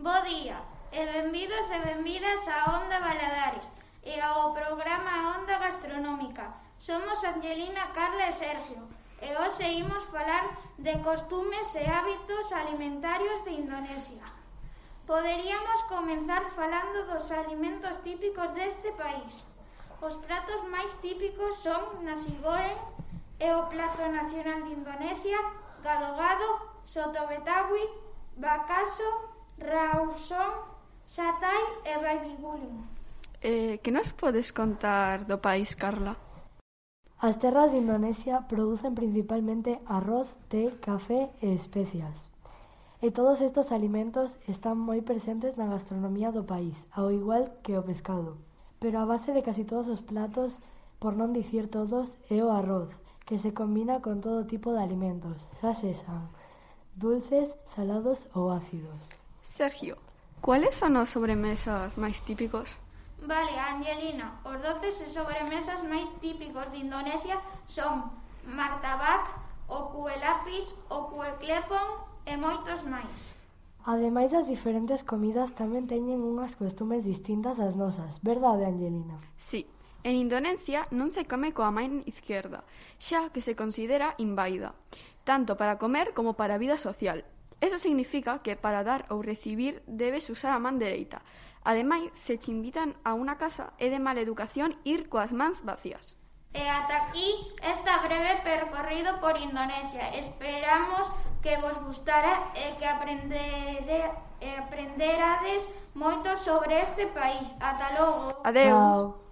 Bo día e benvidos e benvidas a Onda Valadares e ao programa Onda Gastronómica. Somos Angelina, Carla e Sergio e hoxe imos falar de costumes e hábitos alimentarios de Indonesia. Poderíamos comenzar falando dos alimentos típicos deste país. Os pratos máis típicos son nasi goreng e o plato nacional de Indonesia, gado gado, soto betawi, bacaso Rausón, Satay e Babybulin. Eh, que nos podes contar do país, Carla? As terras de Indonesia producen principalmente arroz, té, café e especias. E todos estos alimentos están moi presentes na gastronomía do país, ao igual que o pescado. Pero a base de casi todos os platos, por non dicir todos, é o arroz, que se combina con todo tipo de alimentos, xa sexan dulces, salados ou ácidos. Sergio, cuáles son os sobremesas máis típicos? Vale, Angelina, os doces e sobremesas máis típicos de Indonesia son martabak, o cuelapis, o cueclepon e moitos máis. Ademais das diferentes comidas tamén teñen unhas costumes distintas ás nosas, verdade, Angelina? Sí, en Indonesia non se come coa main izquierda, xa que se considera invaida, tanto para comer como para a vida social, Eso significa que para dar ou recibir debes usar a man dereita. Ademais, se che invitan a unha casa, é de mala educación ir coas mans vacías. E ata aquí esta breve percorrido por Indonesia. Esperamos que vos gustara e que aprendere, e aprenderades moito sobre este país. Ata logo. Adeu. Wow.